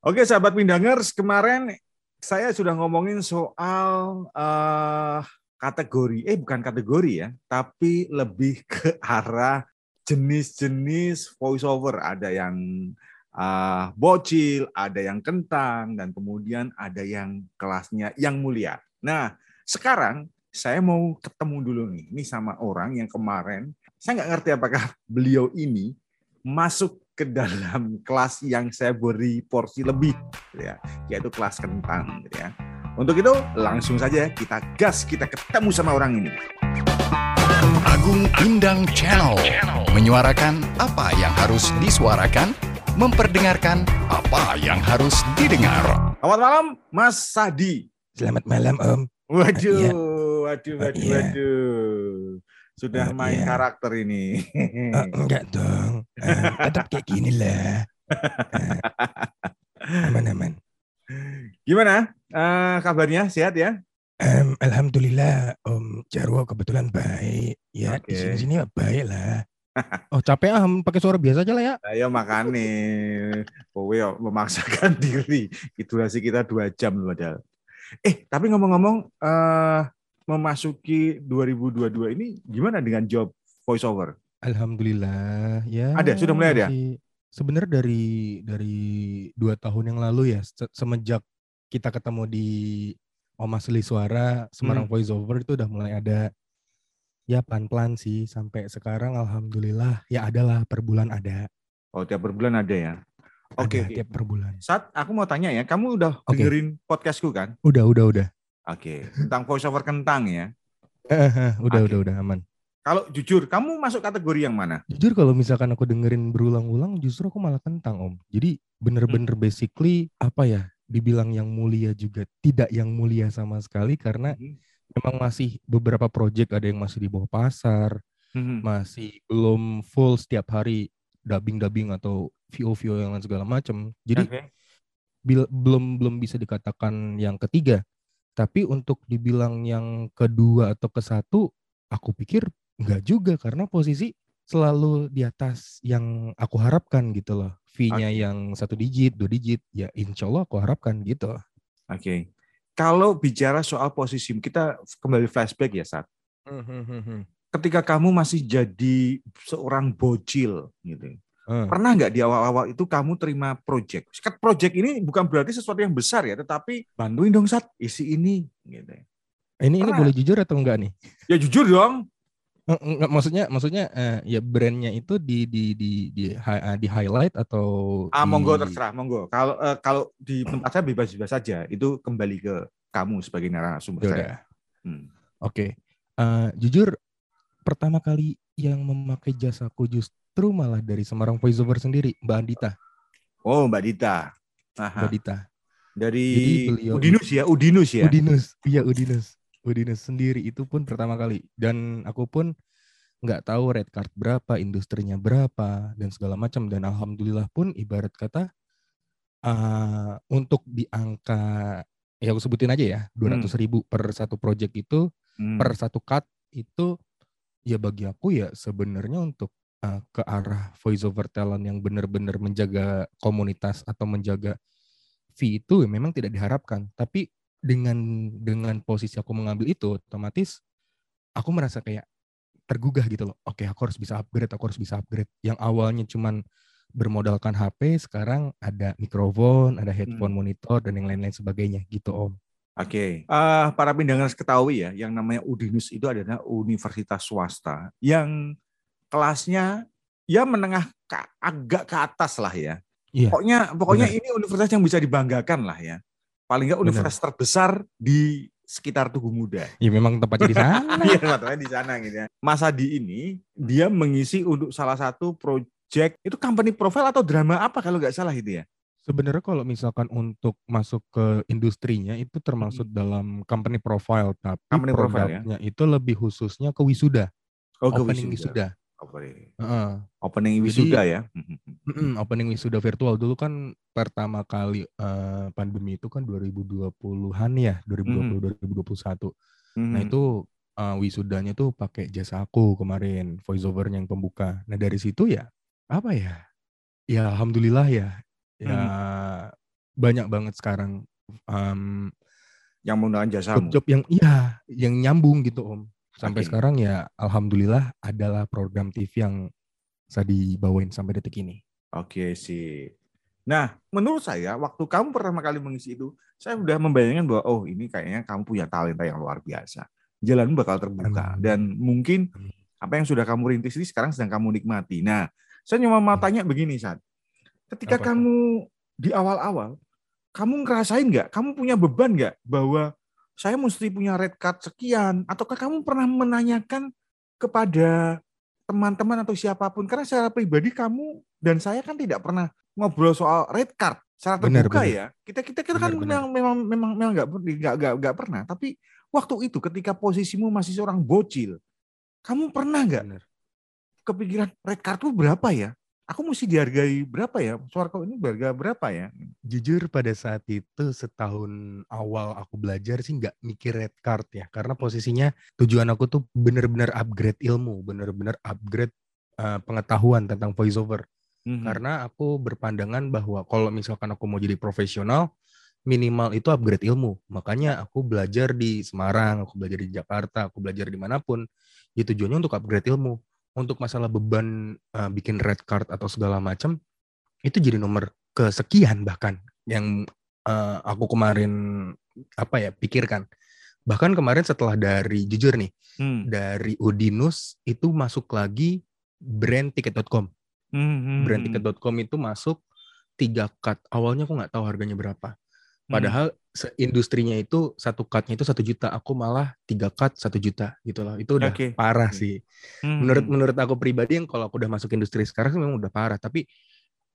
Oke, sahabat Mindangers, kemarin saya sudah ngomongin soal uh, kategori, eh bukan kategori ya, tapi lebih ke arah jenis-jenis voiceover. Ada yang uh, bocil, ada yang kentang, dan kemudian ada yang kelasnya yang mulia. Nah, sekarang saya mau ketemu dulu nih, ini sama orang yang kemarin, saya nggak ngerti apakah beliau ini masuk ke dalam kelas yang saya beri porsi lebih, gitu ya, yaitu kelas kentang. Gitu ya. Untuk itu langsung saja kita gas, kita ketemu sama orang ini. Agung Indang Channel menyuarakan apa yang harus disuarakan, memperdengarkan apa yang harus didengar. Selamat malam, Mas Sadi. Selamat malam, Om. Waduh, ya. waduh, waduh, waduh. Sudah uh, main yeah. karakter ini. Uh, enggak dong. Uh, tetap kayak gini lah. Uh, aman-aman. Gimana uh, kabarnya? Sehat ya? Um, Alhamdulillah Om Jarwo kebetulan baik. Ya okay. di sini-sini baik lah. Oh capek ah pakai suara biasa aja lah ya. Ayo makane. Kowe memaksakan diri. Itu Durasi kita dua jam padahal. Eh tapi ngomong-ngomong, uh, memasuki 2022 ini gimana dengan job voiceover? Alhamdulillah ya. Ada sudah mulai ada. Sebenarnya dari dari dua tahun yang lalu ya semenjak kita ketemu di Oma Seli Suara Semarang hmm. Voiceover itu udah mulai ada ya pelan-pelan sih sampai sekarang alhamdulillah ya adalah per bulan ada. Oh tiap per bulan ada ya. Oke, okay. tiap per bulan. Saat aku mau tanya ya, kamu udah okay. dengerin podcastku kan? Udah, udah, udah. Oke, tentang voiceover kentang ya. udah, okay. udah, udah aman. Kalau jujur, kamu masuk kategori yang mana? Jujur kalau misalkan aku dengerin berulang-ulang, justru aku malah kentang om. Jadi bener-bener hmm. basically apa ya? Dibilang yang mulia juga tidak yang mulia sama sekali karena hmm. memang masih beberapa project ada yang masih di bawah pasar, hmm. masih belum full setiap hari dubbing-dubbing atau VO-VO yang lain segala macam. Jadi okay. belum belum bisa dikatakan yang ketiga. Tapi untuk dibilang yang kedua atau ke satu, aku pikir enggak juga karena posisi selalu di atas yang aku harapkan gitu loh. Fee-nya okay. yang satu digit, dua digit, ya insya Allah aku harapkan gitu. Oke. Okay. Kalau bicara soal posisi, kita kembali flashback ya saat. Hmm, hmm, hmm, Ketika kamu masih jadi seorang bocil gitu, Hmm. Pernah nggak di awal-awal itu kamu terima project? Sekat project ini bukan berarti sesuatu yang besar ya, tetapi bantuin dong saat isi ini. Gitu. Ini ini boleh jujur atau enggak nih? Ya jujur dong. Enggak, maksudnya maksudnya uh, ya brandnya itu di di di di, uh, di highlight atau ah di... monggo terserah monggo kalau uh, kalau di tempat saya bebas-bebas saja itu kembali ke kamu sebagai narasumber Yaudah. saya. Hmm. Oke, okay. uh, jujur pertama kali yang memakai jasaku just justru malah dari Semarang Voiceover sendiri, Mbak Andita. Oh, Mbak Dita. Aha. Mbak Dita. Dari beliau, Udinus ya, Udinus ya. Udinus, iya Udinus. Udinus sendiri itu pun pertama kali dan aku pun nggak tahu red card berapa, industrinya berapa dan segala macam dan alhamdulillah pun ibarat kata uh, untuk di angka ya aku sebutin aja ya dua ratus ribu per satu project itu hmm. per satu cut itu ya bagi aku ya sebenarnya untuk uh, ke arah voice over talent yang benar-benar menjaga komunitas atau menjaga fee itu memang tidak diharapkan. Tapi dengan dengan posisi aku mengambil itu, otomatis aku merasa kayak tergugah gitu loh. Oke, aku harus bisa upgrade, aku harus bisa upgrade. Yang awalnya cuman bermodalkan HP, sekarang ada mikrofon, ada headphone hmm. monitor dan yang lain-lain sebagainya gitu Om. Oke, okay. uh, para pendengar ketahui ya, yang namanya Udinus itu adalah universitas swasta yang kelasnya ya menengah ke, agak ke atas lah ya. Iya, pokoknya pokoknya benar. ini universitas yang bisa dibanggakan lah ya. Paling nggak universitas benar. terbesar di sekitar Tugu Muda. Ya memang tempatnya di sana. Iya tempatnya di sana gitu ya. Mas Adi ini dia mengisi untuk salah satu project itu company profile atau drama apa kalau nggak salah itu ya? Sebenarnya kalau misalkan untuk masuk ke industrinya itu termasuk hmm. dalam company profile, tapi company profile, ya? itu lebih khususnya ke wisuda. Oh, ke opening wisuda. wisuda opening. Uh, opening wisuda ya. Uh, opening wisuda virtual dulu kan pertama kali uh, pandemi itu kan 2020-an ya, 2020 hmm. 2021. Hmm. Nah, itu uh, wisudanya tuh pakai jasa aku kemarin, voiceovernya yang pembuka. Nah, dari situ ya apa ya? Ya alhamdulillah ya. Ya hmm. banyak banget sekarang um, yang menggunakan jasa job yang iya yang nyambung gitu om sampai Oke. sekarang ya alhamdulillah adalah program TV yang bisa dibawain sampai detik ini Oke sih. Nah, menurut saya waktu kamu pertama kali mengisi itu, saya sudah membayangkan bahwa oh ini kayaknya kamu punya talenta yang luar biasa. Jalan bakal terbuka Amin. dan mungkin apa yang sudah kamu rintis ini sekarang sedang kamu nikmati. Nah, saya cuma mau tanya begini, Sat. Ketika Apa kamu di awal-awal, kamu ngerasain nggak? Kamu punya beban nggak bahwa saya mesti punya red card sekian? Ataukah kamu pernah menanyakan kepada teman-teman atau siapa pun? Karena secara pribadi kamu dan saya kan tidak pernah ngobrol soal red card secara Benar, terbuka benar. ya. Kita kita kita kan Benar, benar. memang memang memang nggak nggak nggak nggak pernah. Tapi waktu itu ketika posisimu masih seorang bocil, kamu pernah nggak kepikiran red card itu berapa ya? Aku mesti dihargai berapa ya? Suarco ini berharga berapa ya? jujur pada saat itu setahun awal aku belajar sih nggak mikir red card ya karena posisinya tujuan aku tuh bener-bener upgrade ilmu bener-bener upgrade uh, pengetahuan tentang voiceover Mhm. karena aku berpandangan bahwa kalau misalkan aku mau jadi profesional minimal itu upgrade ilmu makanya aku belajar di Semarang aku belajar di Jakarta aku belajar di mana pun ya tujuannya untuk upgrade ilmu untuk masalah beban uh, bikin red card atau segala macam itu jadi nomor kesekian bahkan yang uh, aku kemarin apa ya pikirkan bahkan kemarin setelah dari jujur nih Hmm. dari Udinus itu masuk lagi brand ticket.com Hmm. brand ticket.com itu masuk tiga cut awalnya aku nggak tahu harganya berapa Hmm. Padahal se- industrinya itu satu cutnya itu satu juta aku malah tiga cut satu juta gitu loh. Itu udah Oke. parah Oke. sih. Hmm. menurut menurut aku pribadi yang kalau aku udah masuk industri sekarang sih memang udah parah. Tapi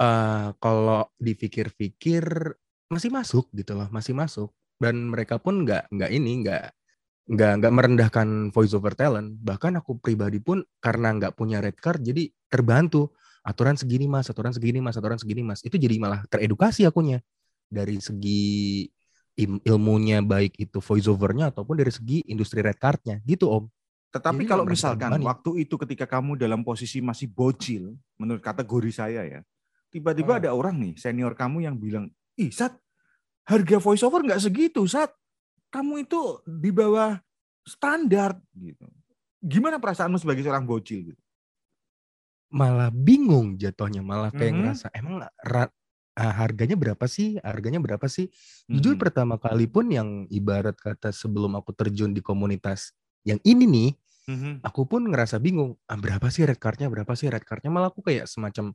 eh kalau dipikir-pikir masih masuk gitu loh masih masuk. Dan mereka pun nggak nggak ini nggak nggak nggak merendahkan voice over talent. Bahkan aku pribadi pun karena nggak punya red card jadi terbantu. Aturan segini mas aturan segini mas aturan segini mas. Itu jadi malah teredukasi akunya dari segi ilmunya baik itu voice overnya ataupun dari segi industri red cardnya gitu om Tetapi Jadi kalau misalkan waktu itu ketika kamu dalam posisi masih bocil, menurut kategori saya ya, tiba-tiba Hmm. ada orang nih senior kamu yang bilang, ih Sat, harga voiceover nggak segitu Sat, kamu itu di bawah standar gitu. Gimana perasaanmu sebagai seorang bocil gitu? malah bingung jatuhnya malah kayak Mhm. ngerasa emang ra- ah, harganya berapa sih? Harganya berapa sih? Jujur Mhm. pertama kali pun yang ibarat kata sebelum aku terjun di komunitas yang ini nih Mhm. aku pun ngerasa bingung ah, berapa sih red cardnya? Berapa sih red cardnya? Malah aku kayak semacam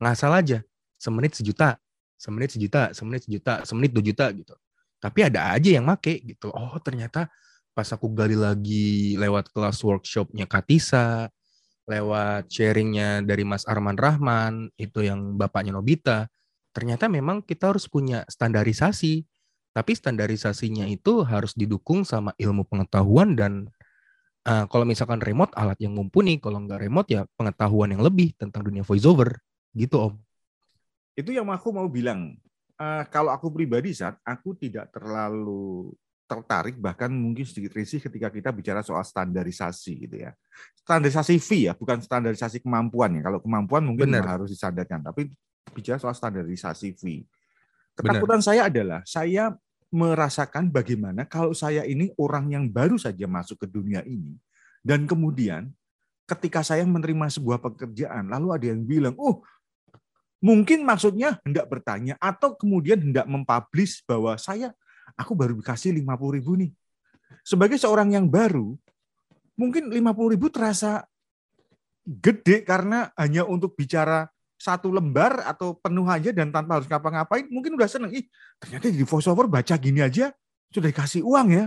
ngasal aja semenit sejuta semenit sejuta semenit sejuta semenit dua juta gitu. Tapi ada aja yang make gitu. Oh ternyata pas aku gali lagi lewat kelas workshopnya Katisa lewat sharingnya dari Mas Arman Rahman itu yang bapaknya Nobita ternyata memang kita harus punya standarisasi tapi standarisasinya itu harus didukung sama ilmu pengetahuan dan uh, kalau misalkan remote alat yang mumpuni kalau nggak remote ya pengetahuan yang lebih tentang dunia voiceover gitu om Itu yang aku mau bilang. Eh, kalau aku pribadi saat aku tidak terlalu tertarik bahkan mungkin sedikit risih ketika kita bicara soal standarisasi gitu ya. Standarisasi fee ya, bukan standarisasi kemampuan ya. Kalau kemampuan mungkin memang harus disandarkan, tapi bicara soal standarisasi fee. Ketakutan saya adalah saya merasakan bagaimana kalau saya ini orang yang baru saja masuk ke dunia ini dan kemudian ketika saya menerima sebuah pekerjaan lalu ada yang bilang, "Oh, mungkin maksudnya hendak bertanya atau kemudian hendak mempublish bahwa saya aku baru dikasih 50 ribu nih. Sebagai seorang yang baru, mungkin 50 ribu terasa gede karena hanya untuk bicara satu lembar atau penuh aja dan tanpa harus ngapa-ngapain, mungkin udah seneng. Ih, ternyata di voiceover baca gini aja sudah dikasih uang ya.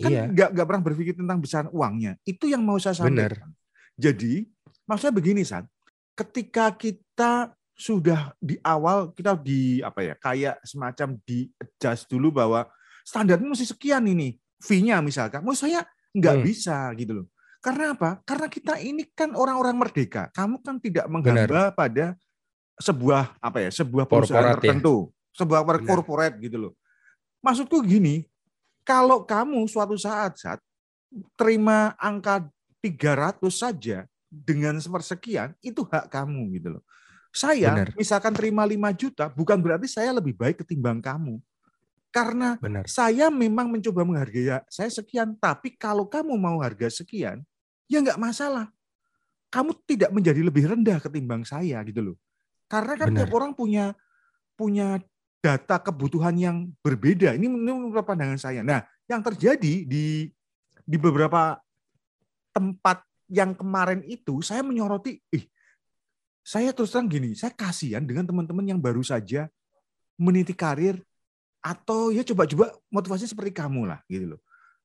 Kan Iya. nggak nggak pernah berpikir tentang besaran uangnya. Itu yang mau saya sampaikan. Jadi, maksudnya begini, San. Ketika kita sudah di awal kita di apa ya kayak semacam di adjust dulu bahwa standarnya mesti sekian ini fee-nya misalkan menurut saya nggak Hmm. bisa gitu loh karena apa karena kita ini kan orang-orang merdeka kamu kan tidak menghamba pada sebuah apa ya sebuah perusahaan Korporat ya. tertentu sebuah Benar. corporate gitu loh maksudku gini kalau kamu suatu saat saat terima angka 300 saja dengan sepersekian itu hak kamu gitu loh Saya Benar. misalkan terima 5 juta, bukan berarti saya lebih baik ketimbang kamu. Karena Benar. saya memang mencoba menghargai ya, saya sekian, tapi kalau kamu mau harga sekian, ya nggak masalah. Kamu tidak menjadi lebih rendah ketimbang saya gitu loh. Karena kan Benar. tiap orang punya punya data kebutuhan yang berbeda. Ini menurut pandangan saya. Nah, yang terjadi di di beberapa tempat yang kemarin itu saya menyoroti, ih, saya terus terang gini, saya kasihan dengan teman-teman yang baru saja meniti karir atau ya coba-coba motivasinya seperti kamu lah gitu loh.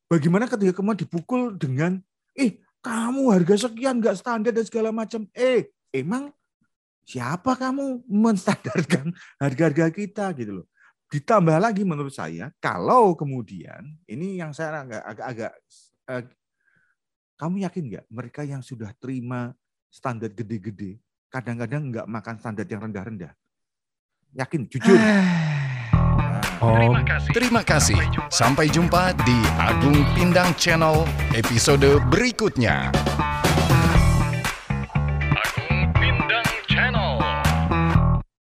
Bagaimana ketika kamu dipukul dengan, eh kamu harga sekian nggak standar dan segala macam. Eh, emang siapa kamu menstandarkan harga-harga kita gitu loh. Ditambah lagi menurut saya, kalau kemudian ini yang saya agak agak, agak kamu yakin nggak mereka yang sudah terima standar gede-gede, kadang-kadang nggak makan standar yang rendah-rendah? Yakin, jujur. Oh, Terima kasih. Sampai jumpa di Agung Pindang Channel episode berikutnya.